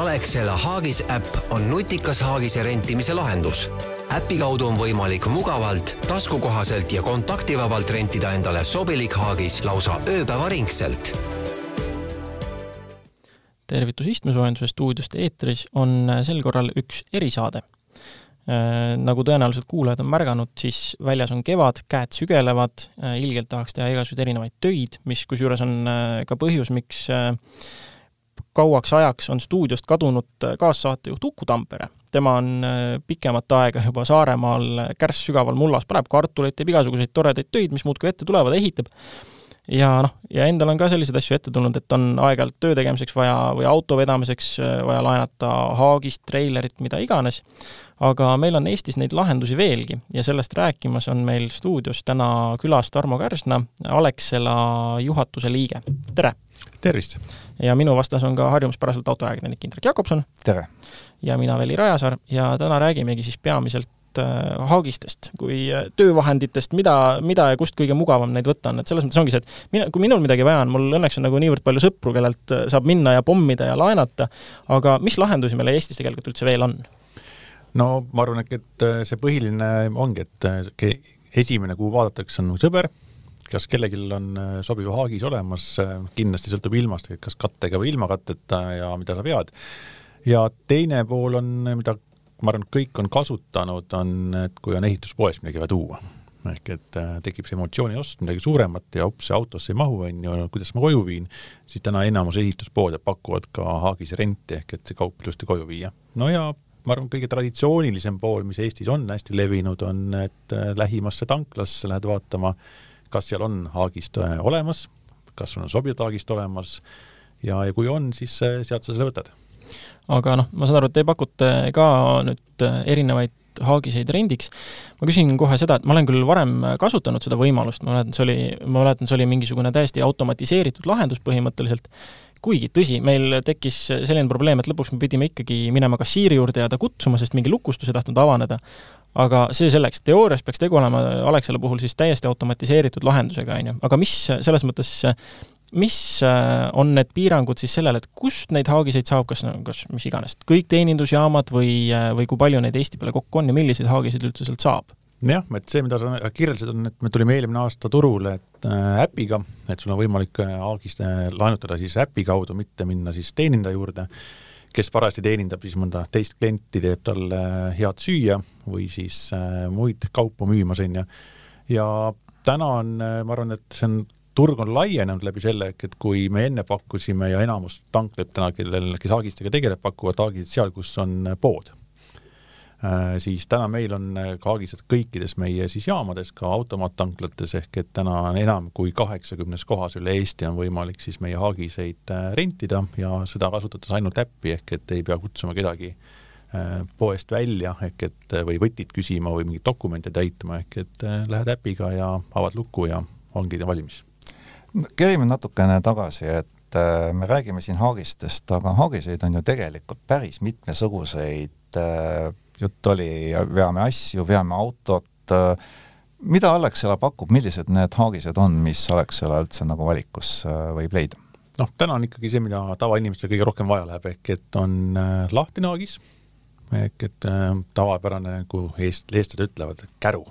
Alexela Haagis äpp on nutikas haagise rentimise lahendus. äpi kaudu on võimalik mugavalt, taskukohaselt ja kontaktivabalt rentida endale sobilik haagis lausa ööpäevaringselt. tervitus istmesoojenduse stuudiost eetris on sel korral üks erisaade Äh, nagu tõenäoliselt kuulajad on märganud, siis väljas on kevad, käed sügelevad, äh, ilgelt tahaks teha igasuguseid erinevaid töid, mis kusjuures on äh, ka põhjus, miks kauaks ajaks on stuudiost kadunud kaassaatejuht Uku Tampere. tema on pikemat aega juba Saaremaal kärss sügaval mullas, paneb kartuleid, teeb igasuguseid toredaid töid, mis muudkui ette tulevad, ehitab ja noh, ja endal on ka selliseid asju ette tulnud, et on aeg-ajalt töö tegemiseks vaja või auto vedamiseks äh, vaja laenata haagist, treilerit, mida iganes, aga meil on Eestis neid lahendusi veelgi ja sellest rääkimas on meil stuudios täna külas Tarmo Kärsna, Alexela juhatuse liige, tere! tervist! ja minu vastas on ka harjumuspäraselt autoajakirjanik Indrek Jakobson. tere! ja mina, Veli Rajasaar, ja täna räägimegi siis peamiselt Äh, haagistest kui äh, töövahenditest, mida, mida ja kust kõige mugavam neid võtta on, et selles mõttes ongi see, et mina, kui minul midagi vaja on, mul õnneks on nagu niivõrd palju sõpru, kellelt äh, saab minna ja pommida ja laenata, aga mis lahendusi meil Eestis tegelikult üldse veel on? no ma arvan, et see põhiline ongi, et esimene, kuhu vaadatakse, on sõber, kas kellelgi on sobiv haagis olemas, kindlasti sõltub ilmast, et kas kattega või ilma katteta ja mida sa vead. ja teine pool on, mida ma arvan, kõik on kasutanud, on, et kui on ehituspoest midagi vaja tuua, ehk et äh, tekib see emotsiooni ost midagi suuremat ja hops, see autosse ei mahu, on ju, kuidas ma koju viin, siis täna enamus ehituspoode pakuvad ka haagis renti, ehk et see kaup ilusti koju viia. no ja ma arvan, kõige traditsioonilisem pool, mis Eestis on hästi levinud, on, et äh, lähimasse tanklasse lähed vaatama, kas seal on haagist äh, olemas, kas sul on sobiv haagist olemas ja, ja kui on, siis sealt sa selle võtad aga noh, ma saan aru, et te pakute ka nüüd äh, erinevaid haagiseid rendiks. ma küsin kohe seda, et ma olen küll varem kasutanud seda võimalust, ma mäletan, see oli, ma mäletan, see oli mingisugune täiesti automatiseeritud lahendus põhimõtteliselt, kuigi tõsi, meil tekkis selline probleem, et lõpuks me pidime ikkagi minema kassiiri juurde ja ta kutsuma, sest mingi lukustus ei tahtnud avaneda. aga see selleks, teoorias peaks tegu olema Alexela puhul siis täiesti automatiseeritud lahendusega, on ju, aga mis selles mõttes mis äh, on need piirangud siis sellele, et kust neid haagiseid saab, kas, kas mis iganes, kõik teenindusjaamad või, äh, või kui palju neid Eesti peale kokku on ja milliseid haagiseid üldse sealt saab? jah, et see, mida sa kirjeldasid, on, et me tulime eelmine aasta turule, et äh, äpiga, et sul on võimalik haagist laenutada siis äpi kaudu, mitte minna siis teenindaja juurde, kes parajasti teenindab siis mõnda teist klienti, teeb talle head süüa või siis muid kaupu müümas, on ju. ja täna on, ma arvan, et see on turg on laienenud läbi selle, et kui me enne pakkusime ja enamus tanklid täna, kellel, kes haagistega tegeleb, pakuvad haagisid seal, kus on pood äh,. siis täna meil on haagised kõikides meie siis jaamades, ka automaattanklates, ehk et täna on enam kui kaheksakümnes kohas üle Eesti on võimalik siis meie haagiseid äh, rentida ja seda kasutades ainult äppi, ehk et ei pea kutsuma kedagi äh, poest välja, ehk et või võtit küsima või mingeid dokumente täitma, ehk et äh, lähed äpiga ja avad luku ja ongi valmis kerime natukene tagasi, et äh, me räägime siin haagistest, aga haagiseid on ju tegelikult päris mitmesuguseid, äh, jutt oli, veame asju, veame autot, äh, mida Alexela pakub, millised need haagised on, mis Alexela üldse nagu valikus võib leida? noh, täna on ikkagi see, mida tavainimestel kõige rohkem vaja läheb, ehk et on lahtine haagis, ehk et tavapärane, nagu eest-, eestlased ütlevad, käru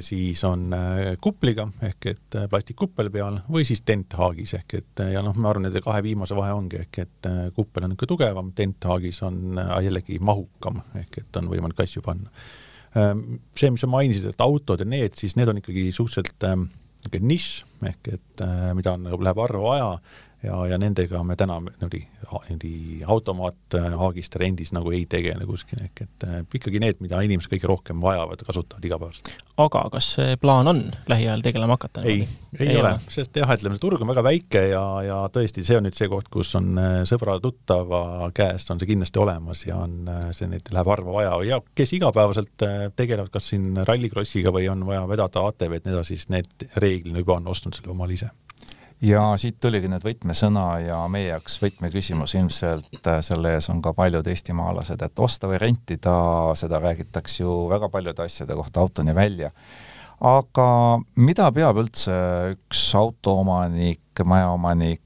siis on äh, kupliga ehk et äh, plastikkuppel peal või siis tenthaagis ehk et ja noh, ma arvan, nende kahe viimase vahe ongi ehk et kuppel on niisugune tugevam, tenthaagis on jällegi mahukam ehk et on võimalik asju panna. See, mis sa mainisid, et autod ja need, siis need on ikkagi suhteliselt niisugune nišš ehk et mida on, nagu läheb harva vaja ja, ja nendega me täna niimoodi, niimoodi automaathaagiste rendis nagu ei tegele kuskil, ehk et äh, ikkagi need, mida inimesed kõige rohkem vajavad, kasutavad igapäevaselt. aga kas see plaan on lähiajal tegelema hakata? ei, ei, ei ole, ole., sest jah, ütleme, see turg on väga väike ja, ja tõesti, see on nüüd see koht, kus on äh, sõbra-tuttava käest on see kindlasti olemas ja on, äh, see neid läheb harva vaja ja kes igapäevaselt tegelevad kas siin rallikrossiga või on vaja vedada ATV-d ja nii edasi, siis need reeglina juba on ostnud selle omale ise ja siit tuligi nüüd võtmesõna ja meie jaoks võtmeküsimus ilmselt äh, selle ees on ka paljud eestimaalased, et osta või rentida, seda räägitakse ju väga paljude asjade kohta autoni välja. aga mida peab üldse üks autoomanik, majaomanik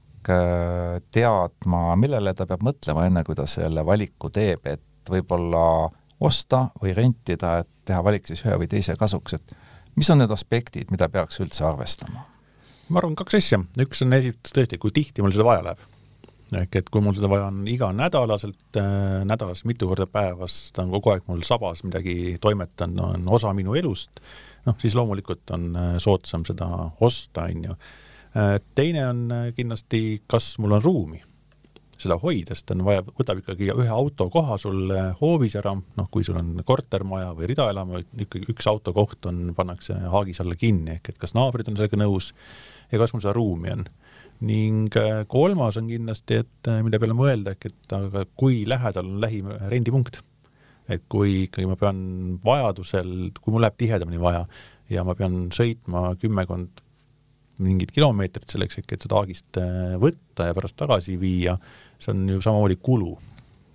teadma, millele ta peab mõtlema, enne kui ta selle valiku teeb, et võib-olla osta või rentida, et teha valik siis ühe või teise kasuks, et mis on need aspektid, mida peaks üldse arvestama? Ma arvan, kaks asja, üks on esiteks tõesti, kui tihti mul seda vaja läheb. ehk et kui mul seda vaja on iganädalaselt äh,, nädalas mitu korda päevas, ta on kogu aeg mul sabas midagi toimetanud, on osa minu elust, noh, siis loomulikult on äh, soodsam seda osta, on ju äh,. teine on äh, kindlasti, kas mul on ruumi seda hoida, sest on vaja, võtab ikkagi ühe auto koha sul hoovis ära, noh, kui sul on kortermaja või ridaelamu, ikkagi üks autokoht on, pannakse haagis alla kinni, ehk et kas naabrid on sellega nõus ja kas mul seda ruumi on. ning äh, kolmas on kindlasti, et äh, mille peale mõelda, et aga kui lähedal on lähim rendipunkt. et kui ikkagi ma pean vajadusel, kui mul läheb tihedamini vaja ja ma pean sõitma kümmekond mingit kilomeetrit selleks, et seda haagist äh, võtta ja pärast tagasi viia, see on ju samamoodi kulu,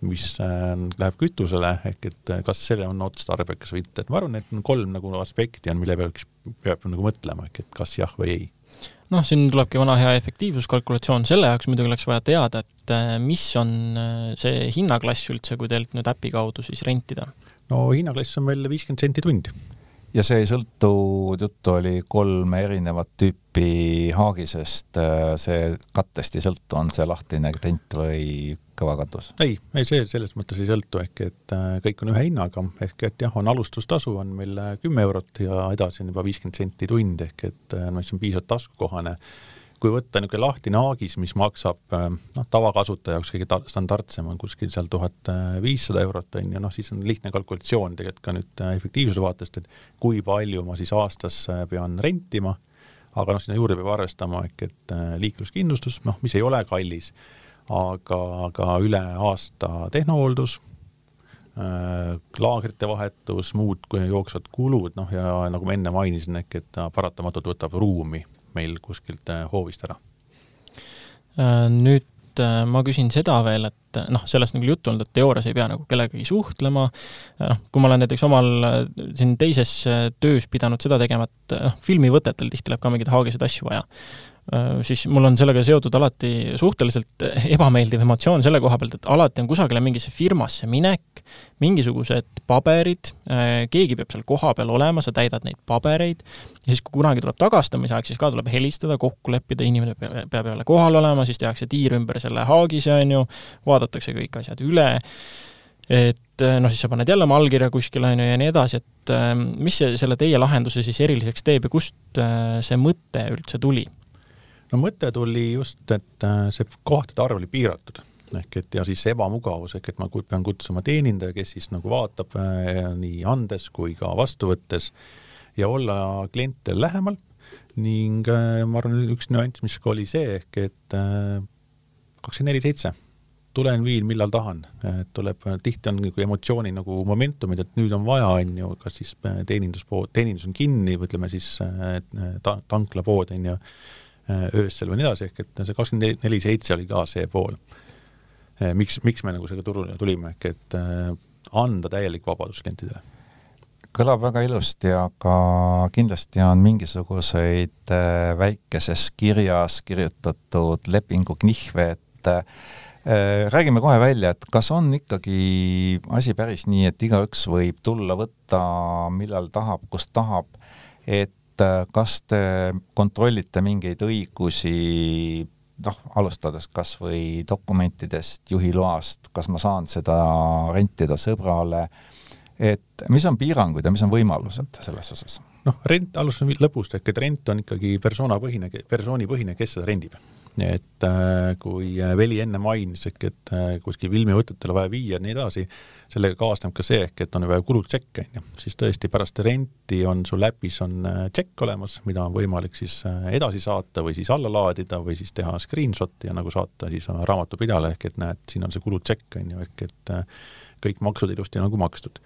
mis läheb kütusele, ehk et kas see on otstarbekas või mitte, et ma arvan, et kolm nagu aspekti on, mille peale peab nagu mõtlema, ehk et kas jah või ei. Noh, siin tulebki vana hea efektiivsuskalkulatsioon, selle jaoks muidugi oleks vaja teada, et mis on see hinnaklass üldse, kui teilt nüüd äpi kaudu siis rentida? no hinnaklass on meil viiskümmend senti tund ja see ei sõltu, juttu oli kolm erinevat tüüpi haagisest, see kattest ei sõltu, on see lahtine tent või kõva katus? ei, ei see selles mõttes ei sõltu, ehk et äh, kõik on ühe hinnaga, ehk et jah, on alustustasu on meil äh, kümme eurot ja edasi on juba viiskümmend senti tund, ehk et äh, noh, see on piisavalt taskukohane kui võtta niisugune lahtine haagis, mis maksab äh, noh, tavakasutaja jaoks kõige standardsem on kuskil seal tuhat viissada eurot, on ju, noh siis on lihtne kalkulatsioon tegelikult ka nüüd äh, efektiivsuse vaatest, et kui palju ma siis aastas äh, pean rentima, aga noh, sinna juurde peab arvestama ehk et liikluskindlustus, noh, mis ei ole kallis, aga, aga üle aasta tehnohooldus, laagrite vahetus, muud jooksvad kulud, noh ja nagu ma enne mainisin, ehk et ta paratamatult võtab ruumi meil kuskilt äh, hoovist ära. Äh, nüüd äh, ma küsin seda veel, et noh, sellest nagu juttu olnud, et teoorias ei pea nagu kellegagi suhtlema, noh, kui ma olen näiteks omal siin teises töös pidanud seda tegema, et noh, filmivõtetel tihti läheb ka mingeid haagiseid asju vaja siis mul on sellega seotud alati suhteliselt ebameeldiv emotsioon selle koha pealt, et alati on kusagile mingisse firmasse minek, mingisugused paberid, äh, keegi peab seal kohapeal olema, sa täidad neid pabereid, ja siis, kui kunagi tuleb tagastamise aeg, siis ka tuleb helistada, kokku leppida, inimene peab jälle kohal olema, siis tehakse tiir ümber selle haagise, on ju, vaadatakse kõik asjad üle, et äh, noh, siis sa paned jälle oma allkirja kuskile, on ju, ja nii edasi, et mis see, selle teie lahenduse siis eriliseks teeb ja kust see mõte üldse tuli? No mõte tuli just, et äh, see kohtade arv oli piiratud. Ehk et ja siis see ebamugavus ehk et ma pean kutsuma teenindaja, kes siis nagu vaatab äh, nii andes kui ka vastu võttes ja olla klientidel lähemal. Ning äh, ma arvan, üks nüanss, mis ka oli see ehk et kakskümmend neli seitse. Tulen, viin, millal tahan, tuleb, tihti on nagu emotsiooni nagu momentumid, et nüüd on vaja, on ju, kas siis teeninduspood, teenindus on kinni või ütleme siis ta, tanklapood on ju öösel või nii edasi, ehk et see kakskümmend neli seitse oli ka see pool. Äh, miks, miks me nagu selle turule tulime, ehk et äh, anda täielik vabadus klientidele kõlab väga ilusti, aga kindlasti on mingisuguseid väikeses kirjas kirjutatud lepingu knihve, et räägime kohe välja, et kas on ikkagi asi päris nii, et igaüks võib tulla, võtta millal tahab, kus tahab, et et äh, kas te kontrollite mingeid õigusi, noh, alustades kas või dokumentidest, juhiloast, kas ma saan seda rentida sõbrale, et mis on piirangud ja mis on võimalused selles osas? noh, rent, alustame lõpust, ehk et rent on ikkagi persoonapõhine, persoonipõhine, kes seda rendib et äh, kui äh, Veli enne mainis, ehk et äh, kuskil filmivõtetele vaja viia ja nii edasi, sellega kaasneb ka see, ehk et on vaja kulutšekke, on ju, siis tõesti pärast renti on sul äpis on tšekk olemas, mida on võimalik siis edasi saata või siis alla laadida või siis teha screenshot'i ja nagu saata siis raamatupidajale, ehk et näed, siin on see kulutšekk, on ju, ehk et kõik maksud ilusti nagu makstud.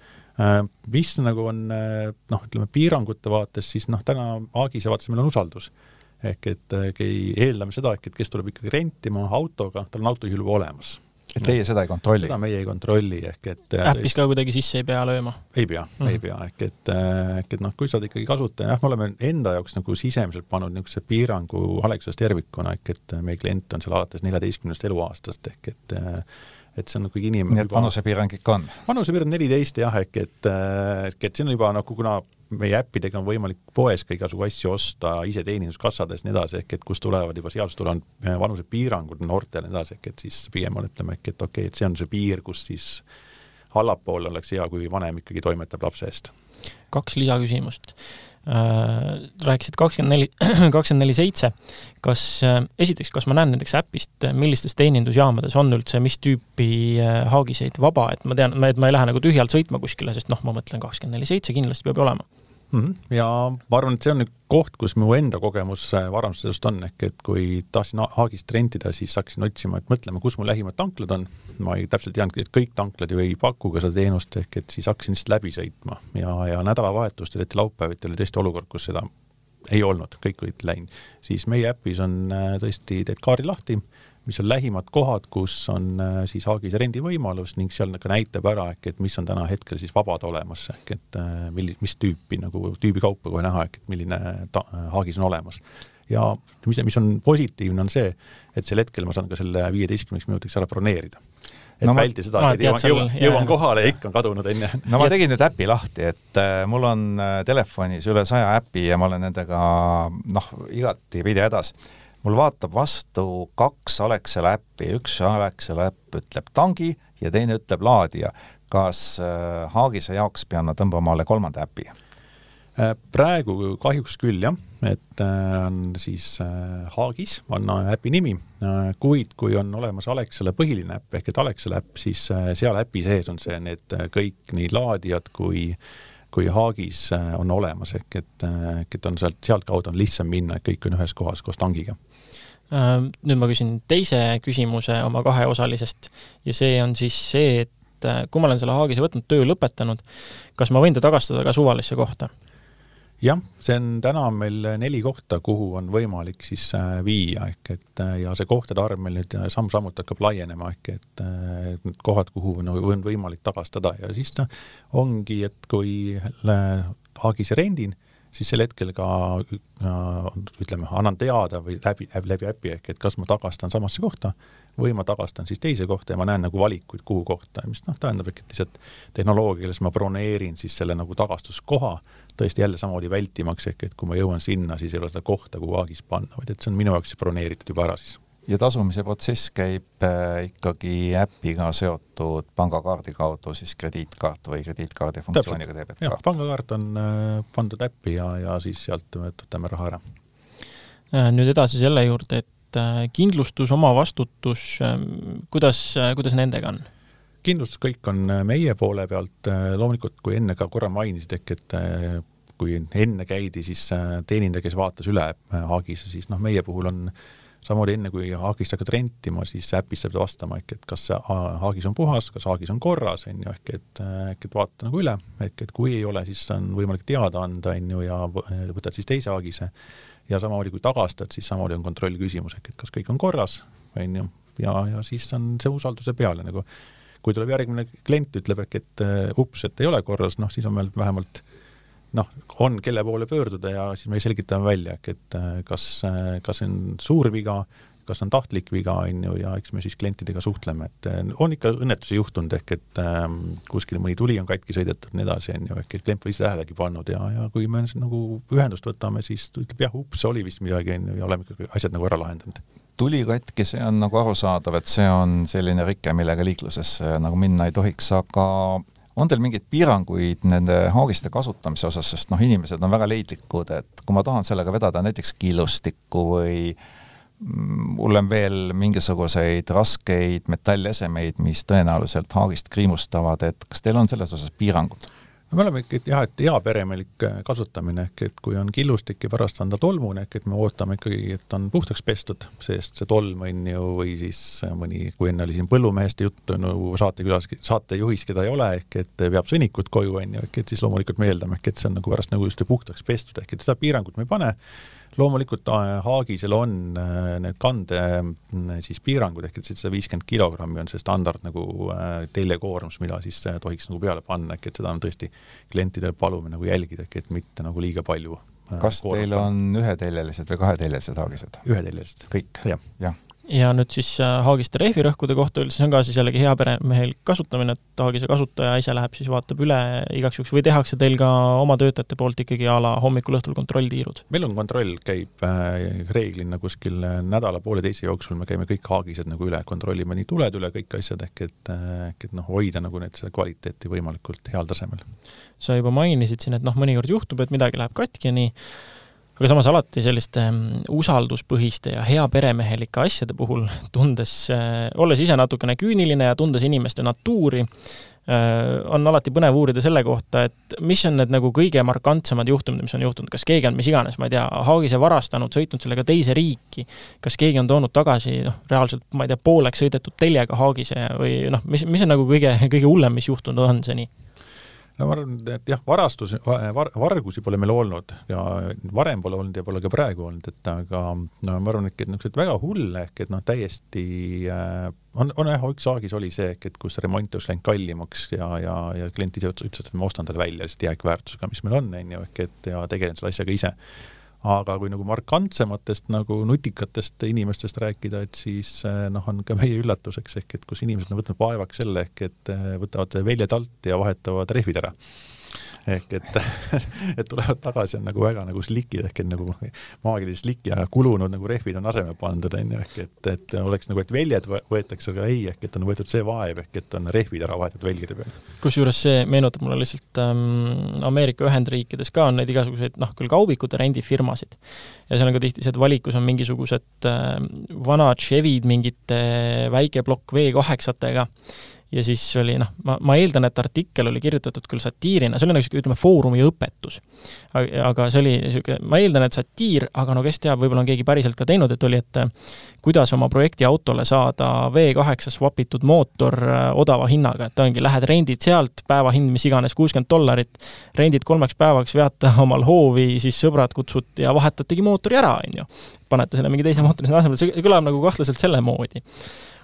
Mis nagu on noh, ütleme piirangute vaates, siis noh, täna Aagise vaates meil on usaldus ehk et äh, eeldame seda, et kes tuleb ikkagi rentima autoga, tal on autojuhil juba olemas. et teie seda ei kontrolli? seda meie ei kontrolli, ehk et äppis ka kuidagi sisse ei pea lööma? ei pea mm, -hmm. ei pea, ehk et, ehk et noh, kui sa oled ikkagi kasutaja, jah, me oleme enda jaoks nagu sisemiselt pannud niisuguse piirangu Alexas tervikuna, ehk et meie klient on seal alates neljateistkümnest eluaastast, ehk et et see on nagu inimene nii et vanusepiirang ikka on? vanusepiirang neliteist jah, ehk et, ehk et siin on juba nagu, kuna meie äppidega on võimalik poes ka igasugu asju osta iseteeninduskassades nii edasi, ehk et kust tulevad juba seadusest tulevad vanusepiirangud noortele nii edasi, ehk et siis pigem on, ütleme ehk et okei okay,, et see on see piir, kus siis allapoole oleks hea, kui vanem ikkagi toimetab lapse eest. kaks lisaküsimust äh,. Rääkisid kakskümmend neli, kakskümmend neli seitse. kas äh,, esiteks, kas ma näen näiteks äpist, millistes teenindusjaamades on üldse mis tüüpi äh, haagiseid vaba, et ma tean, et ma ei lähe nagu tühjalt sõitma kuskile, sest noh, ma mõtlen kakskümmend neli seitse kindlasti peab olema. Ja ma arvan, et see on nüüd koht, kus mu enda kogemus äh, varandusest on, ehk et kui tahtsin Haagist rentida, siis hakkasin otsima, et mõtlema, kus mu lähimad tanklad on. ma ei täpselt teadnudki, et kõik tanklad ju ei paku ka seda teenust, ehk et siis hakkasin lihtsalt läbi sõitma. Ja, ja nädalavahetustel, eriti laupäeviti oli tõesti olukord, kus seda ei olnud, kõik olid läinud. siis meie äpis on äh, tõesti, teed kaardi lahti mis on lähimad kohad, kus on äh, siis Haagis rendivõimalus ning seal ka näitab ära ehk et mis on täna hetkel siis vabad olemas, ehk et äh, milli-, mis tüüpi nagu tüübi kaupa kohe näha, ehk et milline ta, Haagis on olemas. ja mis, mis on positiivne, on see, et sel hetkel ma saan ka selle viieteistkümneks minutiks ära broneerida et no välti seda no,, et jõuan, jõuan, jõuan kohale ja ikka on kadunud, onju. no ma tegin nüüd äpi lahti, et äh, mul on äh, telefonis üle saja äpi ja ma olen nendega noh, igati pidi hädas mul vaatab vastu kaks Alexela äppi, üks Alexela äpp ütleb tangi ja teine ütleb laadija. kas äh, Haagise jaoks pean ma tõmbama alle kolmanda äpi? Äh, praegu kahjuks küll jah, et äh, on siis Haagis on äpi nimi, kuid kui on olemas Alexela põhiline äpp ehk et Alexela äpp, siis seal äpi sees on see, need kõik nii laadijad kui kui Haagis on olemas, ehk et, et on sealt, sealtkaudu on lihtsam minna, et kõik on ühes kohas koos tangiga nüüd ma küsin teise küsimuse oma kaheosalisest ja see on siis see, et äh, kui ma olen selle Haagise võtnud, töö lõpetanud, kas ma võin ta tagastada ka suvalisse kohta? jah, see on täna meil neli kohta, kuhu on võimalik siis äh, viia, ehk et ja see kohtade arv meil nüüd samm-sammult hakkab laienema, ehk et need kohad, kuhu on võimalik tagastada ja siis ta ongi, et kui Haagise rendin siis sel hetkel ka ütleme, annan teada või läbi, läbi äpi ehk et kas ma tagastan samasse kohta või ma tagastan siis teise kohta ja ma näen nagu valikuid, kuhu kohta, mis noh, tähendab ikka lihtsalt tehnoloogia keeles ma broneerin siis selle nagu tagastuskoha tõesti jälle samamoodi vältimaks, ehk et kui ma jõuan sinna, siis ei ole seda kohta, kuhu Agis panna, vaid et see on minu jaoks broneeritud juba ära siis ja tasumise protsess käib äh, ikkagi äpiga seotud pangakaardi kaudu, siis krediitkaart või krediitkaardi funktsiooniga debetkaart? jah, pangakaart on äh, pandud äppi ja, ja siis sealt võtame raha ära. Äh, nüüd edasi selle juurde, et kindlustus, omavastutus, kuidas, kuidas nendega on? kindlustus kõik on meie poole pealt, loomulikult kui enne ka korra mainisid, ehk et kui enne käidi, siis teenindaja, kes vaatas üle Haagis, siis noh, meie puhul on äh, samamoodi enne, kui haagist hakkad rentima, siis äpis sa pead vastama ehk et kas haagis on puhas, kas haagis on korras, on ju, ehk et, ehk et vaata nagu üle, ehk et kui ei ole, siis on võimalik teada anda, on ju, ja võtad siis teise haagise. ja samamoodi, kui tagastad, siis samamoodi on kontrolli küsimus, ehk et kas kõik on korras, on ju, ja, ja siis on see usalduse peale nagu kui tuleb järgmine klient, ütleb äkki, et ups, et ei ole korras, noh, siis on meil vähemalt noh, on, kelle poole pöörduda ja siis me selgitame välja, et äh, kas, äh, kas see on suur viga, kas on tahtlik viga, on ju, ja eks me siis klientidega suhtleme, et äh, on ikka õnnetusi juhtunud, ehk et ähm, kuskil mõni tuli on katki sõidetud nii edasi, on ju, ehk et klient pole ise tähelegi pannud ja, ja kui me nagu ühendust võtame, siis ta ütleb jah, ups, oli vist midagi, on ju, ja oleme ikkagi asjad nagu ära lahendanud. Tuli katki, see on nagu arusaadav, et see on selline rike, millega liiklusesse nagu minna ei tohiks, aga on teil mingeid piiranguid nende haagiste kasutamise osas, sest noh, inimesed on väga leidlikud, et kui ma tahan sellega vedada näiteks killustikku või mm, mul on veel mingisuguseid raskeid metallesemeid, mis tõenäoliselt haagist kriimustavad, et kas teil on selles osas piirangud? No me oleme ikkagi jah, et heaperemelik kasutamine ehk et kui on killustik ja pärast on ta tolmune, ehk et me ootame ikkagi, et on puhtaks pestud, sest see tolm on ju, või siis mõni, kui enne oli siin põllumeheste juttu no saatekülas, saatejuhis, keda ei ole, ehk et veab sõnnikut koju, on ju, ehk et siis loomulikult me eeldame, ehk et see on nagu pärast nagu just puhtaks pestud, ehk et seda piirangut me ei pane loomulikult Haagisel on need kande siis piirangud, ehk et seitsesada viiskümmend kilogrammi on see standard nagu teljekoormus, mida siis tohiks nagu peale panna, ehk et seda on tõesti klientidele palume nagu jälgida, ehk et mitte nagu liiga palju kas teil on üheteljelised või kaheteljelised haagised? üheteljelised. kõik ja.? jah ja nüüd siis äh, Haagiste rehvirõhkude kohta üldse, see on ka siis jällegi heaperemehel kasutamine, et Haagise kasutaja ise läheb siis vaatab üle igaks juhuks või tehakse teil ka oma töötajate poolt ikkagi a la hommikul-õhtul kontrolltiirud? meil on kontroll, käib äh, reeglina kuskil äh, nädala-pooleteise jooksul, me käime kõik Haagised nagu üle, kontrollime nii tuled üle, kõik asjad, ehk et, ehk et noh, hoida nagu need, selle kvaliteeti võimalikult heal tasemel. sa juba mainisid siin, et noh, mõnikord juhtub, et midagi läheb katki ja nii aga samas alati selliste mm, usalduspõhiste ja heaperemehelike asjade puhul, tundes, äh, olles ise natukene küüniline ja tundes inimeste natuuri, äh, on alati põnev uurida selle kohta, et mis on need nagu kõige markantsemad juhtumid, mis on juhtunud, kas keegi on mis iganes, ma ei tea, haagise varastanud, sõitnud sellega teise riiki, kas keegi on toonud tagasi noh, reaalselt ma ei tea, pooleks sõidetud teljega haagise või noh, mis, mis on nagu kõige, kõige hullem, mis juhtunud on seni? No ma arvan, et jah, varastus var,, vargusi pole meil olnud ja varem pole olnud ja pole ka praegu olnud, et aga no ma arvan, et niisuguseid väga hulle ehk et noh, täiesti äh, on, on jah, üks saagis oli see ehk et kus remont oleks läinud kallimaks ja, ja, ja klient ise ütles, et ma ostan talle välja lihtsalt jääkväärtusega, mis meil on, on ju, ehk et ja tegelen selle asjaga ise aga kui nagu markantsematest nagu nutikatest inimestest rääkida, et siis eh, noh, on ka meie üllatuseks ehk et kus inimesed on võtnud vaevaks selle ehk et eh, võtavad väljad alt ja vahetavad rehvid ära ehk et, et tulevad tagasi, on nagu väga nagu slikid ehk et nagu maagilise sliki, aga kulunud nagu rehvid on asemele pandud, on ju, ehk et, et oleks nagu, et väljad võetakse, aga ei, ehk et on võetud see vaev, ehk et on rehvid ära vahetatud väljade peal. kusjuures see meenutab mulle lihtsalt ähm, Ameerika Ühendriikides ka on neid igasuguseid noh, küll kaubikute rendifirmasid ja seal on ka tihti see, et valikus on mingisugused äh, vanad Chevy'd mingite väikeplokk V8-tega ja siis oli noh, ma, ma eeldan, et artikkel oli kirjutatud küll satiirina, see oli nagu niisugune, ütleme, foorumi õpetus. aga see oli niisugune, ma eeldan, et satiir, aga no kes teab, võib-olla on keegi päriselt ka teinud, et oli, et äh, kuidas oma projekti autole saada V8 swap itud mootor äh, odava hinnaga, et ongi, lähed rendid sealt, päevahind mis iganes, kuuskümmend dollarit, rendid kolmeks päevaks, veate omal hoovi, siis sõbrad kutsud ja vahetategi mootori ära, on ju. panete selle mingi teise mootori sinna asemele, see kõlab nagu kahtlaselt selle moodi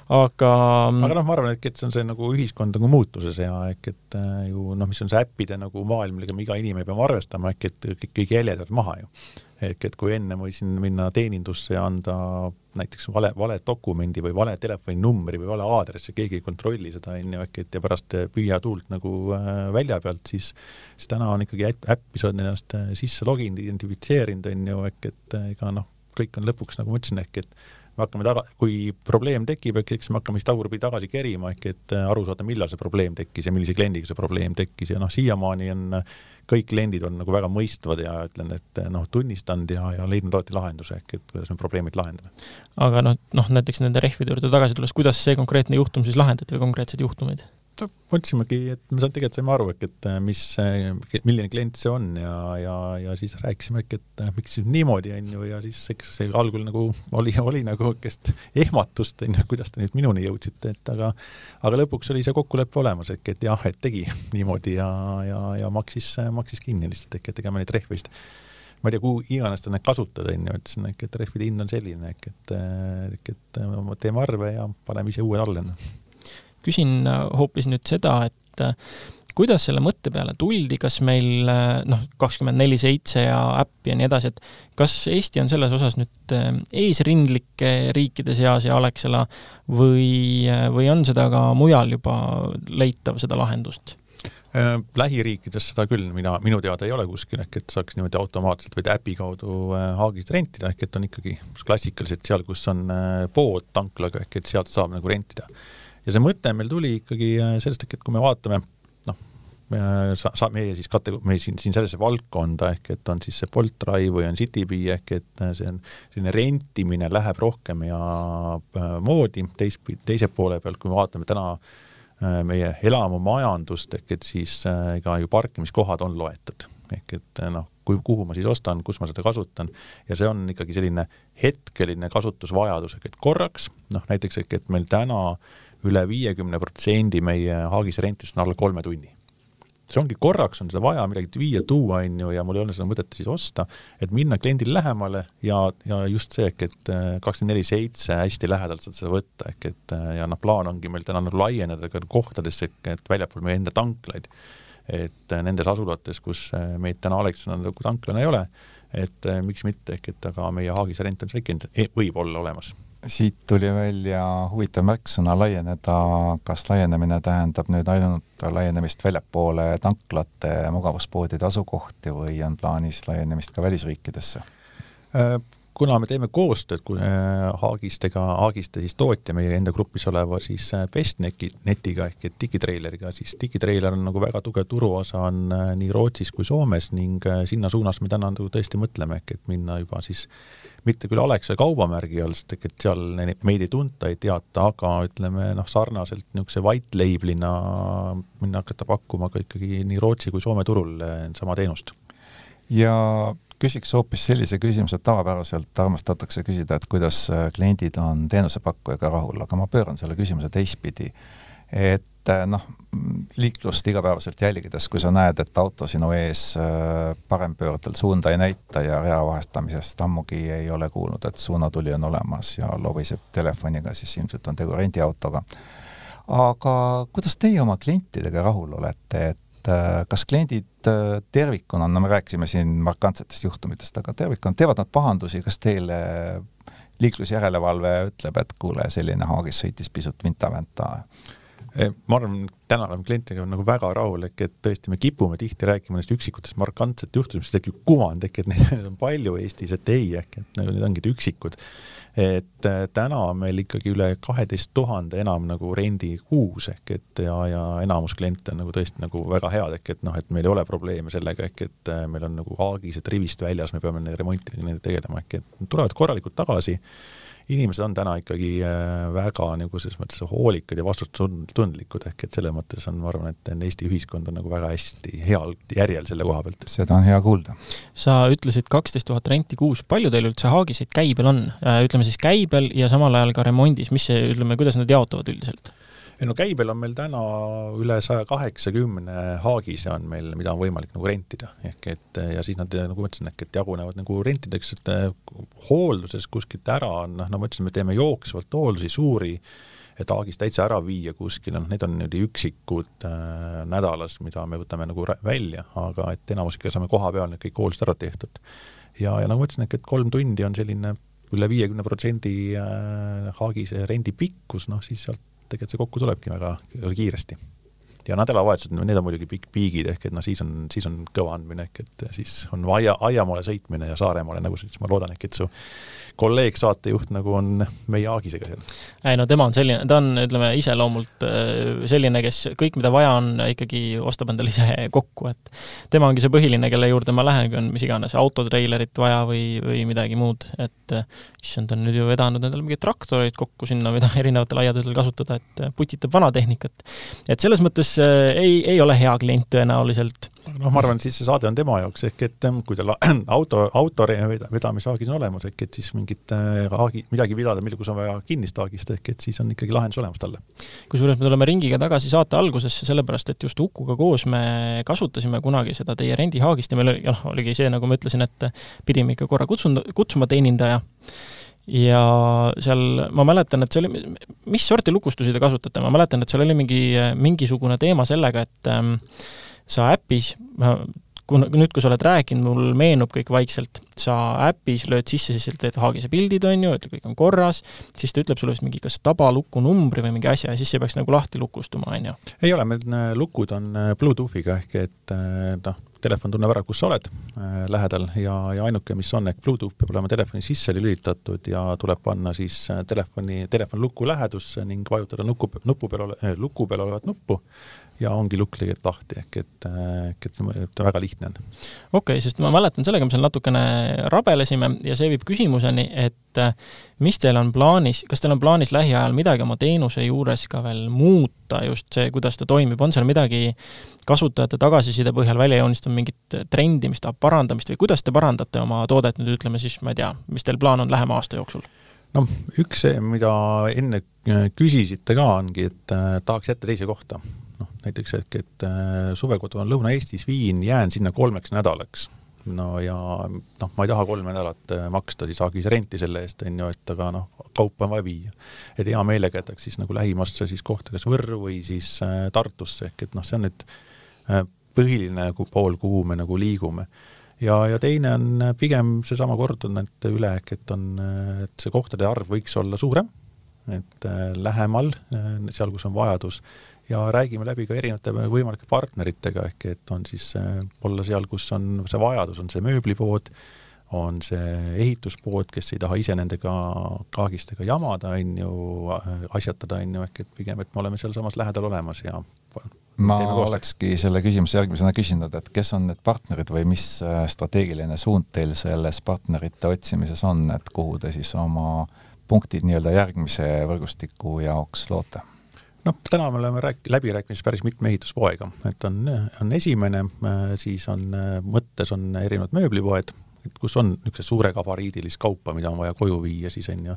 aga aga noh, ma arvan, et, et see on see nagu ühiskond nagu muutuses ja ehk et äh, ju noh, mis on see äppide nagu maailm, millega me iga inimene peame arvestama, ehk et kõik, kõik jäljed jäävad maha ju. ehk et kui enne võisin minna teenindusse ja anda näiteks vale, vale dokumendi või vale telefoninumbri või vale aadressi, keegi ei kontrolli seda, on ju, ehk et ja pärast püüa tuult nagu äh, välja pealt, siis siis täna on ikkagi äppi, sa oled ennast äh, sisse loginud, identifitseerinud, on ju, ehk et äh, ega noh, kõik on lõpuks, nagu ma ütlesin, ehk et me hakkame taga, kui probleem tekib, eks me hakkame siis tagurpidi tagasi kerima, ehk et äh, aru saada, millal see probleem tekkis ja millise kliendiga see probleem tekkis ja noh, siiamaani on kõik kliendid on nagu väga mõistvad ja ütlen, et äh, noh, tunnistanud ja, ja leidnud alati lahenduse, ehk et kuidas need probleemid lahendada. aga noh, noh näiteks nende rehvide juurde tagasi tulles, kuidas see konkreetne juhtum siis lahendati või konkreetsed juhtumid? No mõtlesimegi, et me tegelikult saime aru, et mis, milline klient see on ja, ja, ja siis rääkisime äkki, et miks siis niimoodi, on ju, ja siis eks see algul nagu oli, oli nagu niisugust ehmatust, on ju, kuidas te nüüd minuni jõudsite, et aga aga lõpuks oli see kokkulepe olemas, ehk et jah, et tegi niimoodi ja, ja, ja maksis, maksis kinni lihtsalt, ehk et ega me neid rehve vist ma ei tea, kuhu iganes ta neid kasutada, on ju, ütlesin, et rehvide hind on selline, ehk et, ehk et teeme arve ja paneme ise uued alla küsin äh, hoopis nüüd seda, et äh, kuidas selle mõtte peale tuldi, kas meil äh, noh, kakskümmend neli seitse ja äpp ja nii edasi, et kas Eesti on selles osas nüüd eesrindlike riikide seas ja Alexela või, või on seda ka mujal juba leitav, seda lahendust? lähiriikides seda küll mina, minu teada ei ole kuskil, ehk et saaks niimoodi automaatselt või äpi kaudu Haagist rentida, ehk et on ikkagi klassikaliselt seal, kus on pood tanklaga, ehk et sealt saab nagu rentida ja see mõte meil tuli ikkagi äh, sellest, et kui me vaatame noh, sa-, sa-, meie siis kate-, me siin, siin sellesse valdkonda, ehk et on siis see Bolt Drive või on Citybee, ehk et äh, see on selline rentimine läheb rohkem ja äh, moodi, teis-, teise poole pealt, kui me vaatame täna meie elamumajandust, ehk et siis ega ju parkimiskohad on loetud. ehk et noh, kui, kuhu ma siis ostan, kus ma seda kasutan ja see on ikkagi selline hetkeline kasutusvajadus, ehk et korraks, noh näiteks ehk et meil täna äh, üle viiekümne protsendi meie Haagis rentidest on alla kolme tunni. see ongi korraks on seda vaja midagi viia, tuua, on ju, ja mul ei ole seda mõtet siis osta, et minna kliendile lähemale ja, ja just see ehk et äh, kakskümmend neli seitse hästi lähedalt saad seda võtta, ehk et äh, ja noh, plaan ongi meil täna nagu laieneda ka kohtadesse, et väljapool meie enda tanklaid. et äh, nendes asulates, kus meid täna Alexelana nagu tanklana ei ole, et miks mitte, ehk et aga meie Haagis rent on seal ikka, e-, võib olla olemas siit tuli välja huvitav märksõna laieneda, kas laienemine tähendab nüüd ainult laienemist väljapoole tanklate mugavuspoodide asukohti või on plaanis laienemist ka välisriikidesse? Äh, kuna me teeme koostööd äh, Haagistega, Haagiste siis tootja meie enda grupis oleva siis äh, Bestneti, netiga ehk et Digitraileriga, siis Digitreiler on nagu väga tugev turuosa on nii Rootsis kui Soomes ning sinna suunas me täna nagu tõesti mõtleme, ehk et minna juba siis mitte küll Alexa kaubamärgi all, sest et seal meid ei tunta, ei teata, aga ütleme noh, sarnaselt niisuguse white label'ina minna hakata pakkuma ka ikkagi nii Rootsi kui Soome turul sama teenust. ja küsiks hoopis sellise küsimuse, et tavapäraselt armastatakse küsida, et kuidas eh, kliendid on teenusepakkujaga rahul, aga ma pööran selle küsimuse teistpidi et äh, noh, liiklust igapäevaselt jälgides, kui sa näed, et auto sinu ees äh, parempöördel suunda ei näita ja rea vahestamisest ammugi ei ole kuulnud, et suunatuli on olemas ja lobiseb telefoniga, siis ilmselt on tegu rendiautoga. aga kuidas teie oma klientidega rahul olete, et äh, kas kliendid tervikuna, no me rääkisime siin markantsetest juhtumitest, aga tervikuna, teevad nad pahandusi, kas teile liiklusjärelevalve ütleb, et kuule, selline Haagis sõitis pisut vinta-vänta? ma arvan, täna oleme klientidega nagu väga rahulik, et tõesti, me kipume tihti rääkima nendest üksikutest markantset juhtumist, tekib kuvand ehk et neid on palju Eestis, et ei, ehk et need ongi üksikud. Et äh, täna on meil ikkagi üle kaheteist tuhande enam nagu rendi kuus ehk et ja, ja enamus kliente on nagu tõesti nagu väga head, ehk et noh, et meil ei ole probleeme sellega, ehk et äh, meil on nagu haagised rivist väljas, me peame nende remontiga nendega tegelema, ehk et tulevad korralikult tagasi inimesed on täna ikkagi äh, väga nagu selles mõttes hoolikad ja vastutustundlikud, ehk et selles mõttes on, ma arvan, et Eesti ühiskond on nagu väga hästi heal järjel selle koha pealt. seda on hea kuulda. sa ütlesid kaksteist tuhat renti kuus, palju teil üldse haagiseid käibel on? Äh, ütleme siis käibel ja samal ajal ka remondis, mis see, ütleme, kuidas nad jaotuvad üldiselt? Ei no käibel on meil täna üle saja kaheksakümne haagise on meil, mida on võimalik nagu rentida, ehk et ja siis nad, nagu ma ütlesin, ehk et jagunevad nagu rentideks, et eh, hoolduses kuskilt ära on, noh, no ma ütlesin, me teeme jooksvalt hooldusi suuri, et haagist täitsa ära viia kuskile, noh, need on niimoodi üksikud äh, nädalas, mida me võtame nagu välja, aga et enamus ikka saame koha peal need kõik hooldused ära tehtud. ja, ja nagu ma ütlesin, et kolm tundi on selline üle viiekümne protsendi äh, haagise rendi pikkus, noh siis sealt tegelikult see kokku tulebki väga kiiresti. Ja nädalavahetused, need on muidugi pikk piigid, ehk et noh, siis on, siis on kõva andmine, ehk et siis on aia, aiamaale sõitmine ja Saaremaale, nagu sa ütlesid, ma loodan, ehk et su kolleeg, saatejuht nagu on meie Aagisega seal. ei no tema on selline, ta on, ütleme, iseloomult äh, selline, kes kõik, mida vaja on, ikkagi ostab endale ise kokku, et tema ongi see põhiline, kelle juurde ma lähen, kui on mis iganes autotreilerit vaja või, või midagi muud, et äh, issand, on nüüd ju vedanud endale mingeid traktoreid kokku sinna, mida erinevatel aiatöödel kasutada, et putitab vanatehnikat. et selles mõttes ei, ei ole hea klient tõenäoliselt noh, ma arvan, et siis see saade on tema jaoks, ehk et kui tal auto, auto vedamishaagis on olemas, ehk et siis mingit äh, haagi, midagi pidada, mille, kus on vaja kinnist haagist, ehk et siis on ikkagi lahendus olemas talle. kusjuures me tuleme ringiga tagasi saate algusesse, sellepärast et just Ukuga koos me kasutasime kunagi seda teie rendihaagist ja meil oli, noh, oligi see, nagu ma ütlesin, et pidime ikka korra kutsunda, kutsuma teenindaja ja seal ma mäletan, et see oli, mis sorti lukustusi te kasutate, ma mäletan, et seal oli mingi, mingisugune teema sellega, et ähm, sa äpis, kuna nüüd, kui sa oled rääkinud, mul meenub kõik vaikselt, sa äpis lööd sisse siis, teed Haagise pildid, on ju, et kõik on korras, siis ta ütleb sulle vist mingi kas tabaluku numbri või mingi asja ja siis see peaks nagu lahti lukustuma, on ju? ei ole, meil äh, lukud on äh, Bluetoothiga ehk et äh, noh, telefon tunneb ära, kus sa oled äh, lähedal ja, ja ainuke, mis on, ehk Bluetooth peab olema telefoni sisse lülitatud ja tuleb panna siis telefoni, telefon luku lähedusse ning vajutada nuku, nupu peal ole, äh, luku peal olevat nuppu ja ongi lukk tegelikult lahti, ehk et, ehk et see väga lihtne on. okei okay,, sest ma mäletan, sellega me seal natukene rabelesime ja see viib küsimuseni, et äh, mis teil on plaanis, kas teil on plaanis lähiajal midagi oma teenuse juures ka veel muuta, just see, kuidas ta toimib, on seal midagi kasutajate tagasiside põhjal välja joonistanud mingit trendi, mis tahab parandamist või kuidas te parandate oma toodet nüüd ütleme siis, ma ei tea, mis teil plaan on lähema aasta jooksul? noh, üks see, mida enne küsisite ka, ongi, et äh, tahaks jätta teise kohta näiteks ehk et äh, suvekodu on Lõuna-Eestis, viin, jään sinna kolmeks nädalaks. no ja noh, ma ei taha kolme nädalat äh, maksta siis Agis renti selle eest, on ju, et aga noh, kaupa on vaja viia. et hea meelega jätaks siis nagu lähimasse siis kohta, kas Võrru või siis äh, Tartusse, ehk et noh, see on nüüd põhiline nagu pool, kuhu me nagu liigume ja, ja teine on pigem seesama kordunete üle, ehk et on, et see kohtade arv võiks olla suurem, et äh, lähemal, äh, seal, kus on vajadus, ja räägime läbi ka erinevate võimalike partneritega, ehk et on siis äh, olla seal, kus on see vajadus, on see mööblipood, on see ehituspood, kes ei taha ise nendega kaagistega jamada, on ju, asjatada, on ju, ehk et pigem, et me oleme sealsamas lähedal olemas ja ma olekski selle küsimuse järgmisena küsinud, et kes on need partnerid või mis strateegiline suund teil selles partnerite otsimises on, et kuhu te siis oma punktid nii-öelda järgmise võrgustiku jaoks loote? Noh, täna me oleme rääk-, läbirääkimises päris mitme ehituspoega, et on, on esimene, siis on mõttes on erinevad mööblipoed, kus on niisugust suure gabariidilist kaupa, mida on vaja koju viia, siis on ju,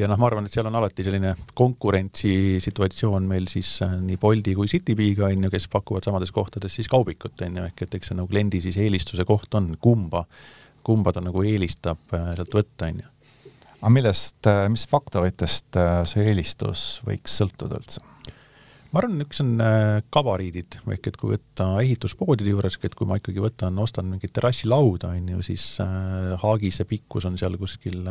ja noh, ma arvan, et seal on alati selline konkurentsisituatsioon meil siis nii Bolti kui Citybee'ga, on ju, kes pakuvad samades kohtades siis kaubikut, on ju, ehk et eks see nagu kliendi siis eelistuse koht on, kumba, kumba ta nagu eelistab sealt võtta, on ju aga millest, äh, mis faktoritest äh, see eelistus võiks sõltuda üldse? ma arvan, üks on äh, gabariidid, ehk et kui võtta ehituspoodide juures, et kui ma ikkagi võtan, ostan mingit terrassilauda, on ju, siis haagise pikkus on seal kuskil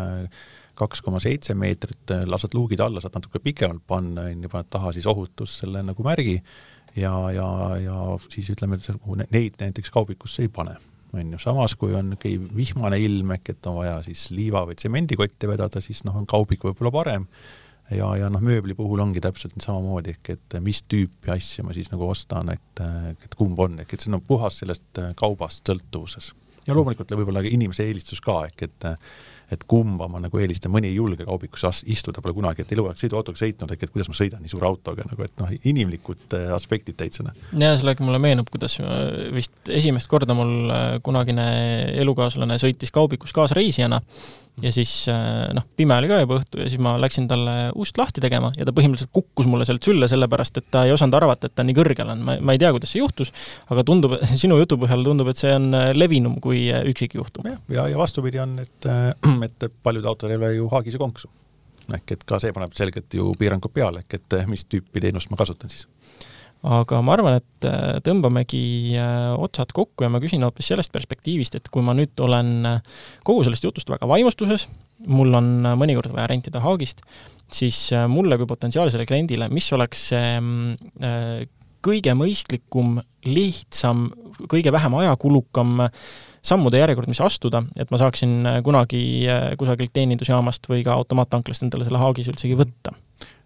kaks koma seitse meetrit, lased luugid alla, saad natuke pikemalt panna, on ju, paned taha siis ohutus selle nagu märgi ja, ja, ja siis ütleme, et neid näiteks kaubikusse ei pane on ju, samas kui on niisugune vihmane ilm, ehk et on vaja siis liiva- või tsemendikotti vedada, siis noh, on kaubik võib-olla parem. Ja, ja noh, mööbli puhul ongi täpselt samamoodi, ehk et mis tüüpi asja ma siis nagu ostan, et, et kumb on, ehk et see on puhas sellest kaubast sõltuvuses. ja loomulikult võib-olla inimese eelistus ka, ehk et et kumba ma nagu eelistan, mõni ei julge kaubikusse istuda, pole kunagi, et eluaeg sõiduautoga sõitnud, et kuidas ma sõidan nii suure autoga nagu, et noh, inimlikud äh, aspektid täitsa. Noh. ja sellega mulle meenub, kuidas äh, vist esimest korda mul äh, kunagine elukaaslane sõitis kaubikus kaasreisijana ja siis äh, noh, pime oli ka juba õhtu ja siis ma läksin talle ust lahti tegema ja ta põhimõtteliselt kukkus mulle sealt sülle, sellepärast et ta ei osanud arvata, et ta nii kõrgel on. ma, ma ei tea, kuidas see juhtus, aga tundub, sinu jutu põhjal tundub, et see on äh, levinum kui äh, üksikjuhtum. ja, ja, ja vastupidi on, et, et paljud autod ei ole ju haagise konksu. ehk et ka see paneb selgelt ju piirangud peale, ehk et mis tüüpi teenust ma kasutan siis aga ma arvan, et äh, tõmbamegi äh, otsad kokku ja ma küsin hoopis sellest perspektiivist, et kui ma nüüd olen kogu sellest jutust väga vaimustuses, mul on mõnikord vaja rentida Haagist, siis mulle kui potentsiaalsele kliendile, mis oleks see mm, kõige mõistlikum, lihtsam, kõige vähem ajakulukam sammude järjekord, mis astuda, et ma saaksin kunagi kusagilt teenindusjaamast või ka automaattanklast endale selle Haagis üldsegi võtta?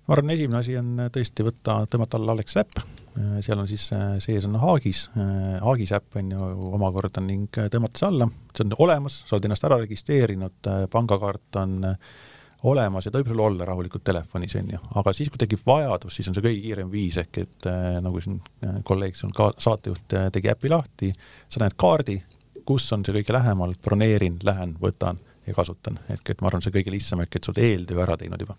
ma arvan, esimene asi on tõesti võtta, tõmmata alla Alex äpp, seal on siis sees on Haagis, Haagis äpp on ju omakorda ning tõmmata see alla, see on olemas, sa oled ennast ära registreerinud, pangakaart on olemas ja ta võib sul olla rahulikult telefonis, on ju, aga siis, kui tekib vajadus, siis on see kõige kiirem viis, ehk et nagu siin kolleeg sul ka saatejuht tegi äpi lahti, sa näed kaardi, kus on see kõige lähemal, broneerin, lähen, võtan ja kasutan, ehk et ma arvan, see kõige lihtsam, ehk et sa oled eeltöö ära teinud juba.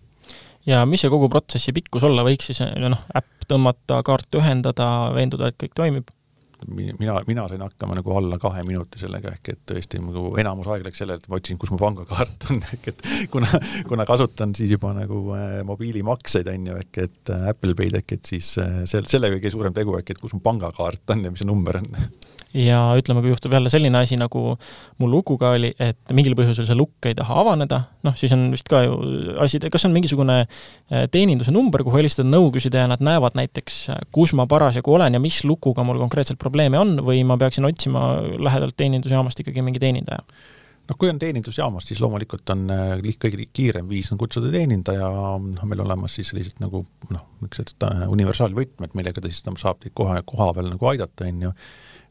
Ja mis see kogu protsessi pikkus olla võiks siis, noh, äpp tõmmata, kaart ühendada, veenduda, et kõik toimib? Mina, mina sain hakkama nagu alla kahe minuti sellega, ehk et tõesti nagu enamus aeg läks sellele, et ma otsin, kus mu pangakaart on, ehk et kuna, kuna kasutan siis juba nagu äh, mobiilimakseid, on ju, ehk et äh, Apple Pay'd, ehk et siis äh, sel-, selle kõige suurem tegu, ehk et kus mu pangakaart on ja mis see number on. Ja ütleme, kui juhtub jälle selline asi, nagu mul lukuga oli, et mingil põhjusel see lukk ei taha avaneda, noh, siis on vist ka ju asi, kas on mingisugune äh, teeninduse number, kuhu helistada, nõu küsida ja nad näevad näiteks, kus ma parasjagu olen ja mis lukuga mul konkreetselt probleeme on või ma peaksin otsima lähedalt teenindusjaamast ikkagi mingi teenindaja? noh, kui on teenindusjaamas, siis loomulikult on äh, kõige kiirem viis on kutsuda teenindaja, noh, meil olemas siis sellised nagu noh, niisugused universaalvõtmed, millega ta siis saab teid kohe koha peal nagu aidata, on ju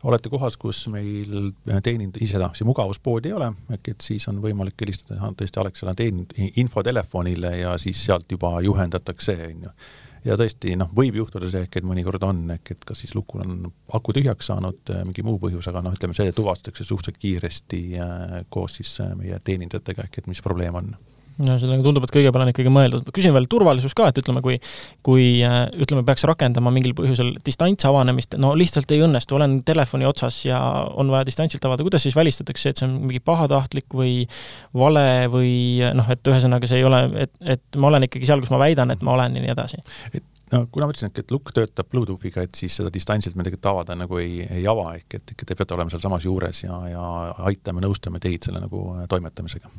olete kohas, kus meil teenind-, sedasi mugavuspoodi ei ole, ehk et siis on võimalik helistada tõesti Alexela teenind-, infotelefonile ja siis sealt juba juhendatakse, on ju. Ja tõesti, noh, võib juhtuda see ehk, et mõnikord on, ehk et kas siis lukul on aku tühjaks saanud, mingi muu põhjus, aga noh, ütleme see tuvastatakse suhteliselt kiiresti äh, koos siis äh, meie teenindajatega, ehk et mis probleem on no sellega tundub, et kõige peale on ikkagi mõeldud. küsin veel turvalisus ka, et ütleme, kui kui äh, ütleme, peaks rakendama mingil põhjusel distantsavanemist, no lihtsalt ei õnnestu, olen telefoni otsas ja on vaja distantsilt avada, kuidas siis välistatakse, et see on mingi pahatahtlik või vale või noh, et ühesõnaga see ei ole, et, et ma olen ikkagi seal, kus ma väidan, et ma olen ja nii edasi? no kuna ma ütlesin, et lukk töötab Bluetoothiga, et siis seda distantsilt me tegelikult avada nagu ei, ei ava, ehk et ikka te peate olema sealsamas juures ja, ja aitame, nõustame teid selle nagu toimetamisega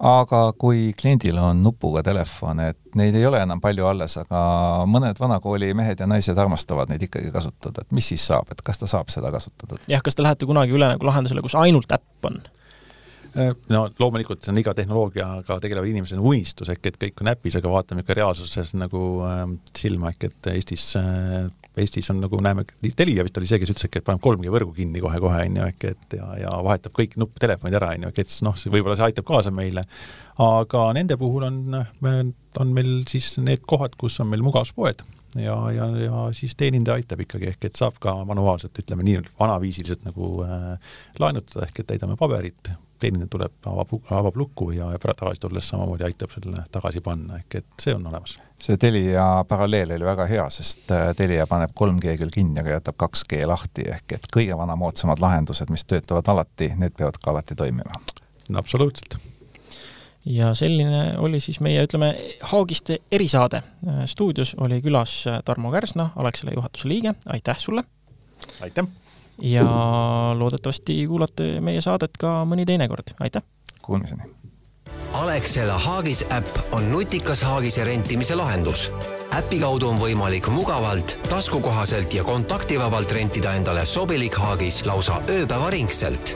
aga kui kliendil on nupuga telefon, et neid ei ole enam palju alles, aga mõned vanakooli mehed ja naised armastavad neid ikkagi kasutada, et mis siis saab, et kas ta saab seda kasutada? jah, kas te lähete kunagi üle nagu lahendusele, kus ainult äpp on? Äh, no loomulikult see on iga tehnoloogiaga tegeleva inimese unistus, ehk et kõik on äpis, aga vaatame ikka reaalsuses nagu äh, silma, ehk et Eestis äh, Eestis on nagu näeme, Telia vist oli see, kes ütles, et paneb 3G võrgu kinni kohe-kohe, on ju, ehk et ja, ja vahetab kõik nupptelefonid ära, on ju, et noh, võib-olla see aitab kaasa meile, aga nende puhul on, on meil siis need kohad, kus on meil mugavuspoed ja, ja, ja siis teenindaja aitab ikkagi, ehk et saab ka manuaalselt, ütleme nii vanaviisiliselt nagu äh, laenutada, ehk et täidame paberit, teenindaja tuleb, avab, avab luku ja, ja tagasi tulles samamoodi aitab selle tagasi panna, ehk et see on olemas. see Telia paralleel oli väga hea, sest äh, Telia paneb 3G küll kinni, aga jätab 2G lahti, ehk et kõige vanamoodsamad lahendused, mis töötavad alati, need peavad ka alati toimima. absoluutselt ja selline oli siis meie, ütleme, Haagiste erisaade. stuudios oli külas Tarmo Kärsna, Alexela juhatuse liige, aitäh sulle! aitäh! Ja loodetavasti kuulate meie saadet ka mõni teine kord, aitäh! Kuulmiseni! Alexela Haagis äpp on nutikas haagise rentimise lahendus. äpi kaudu on võimalik mugavalt, taskukohaselt ja kontaktivabalt rentida endale sobilik haagis lausa ööpäevaringselt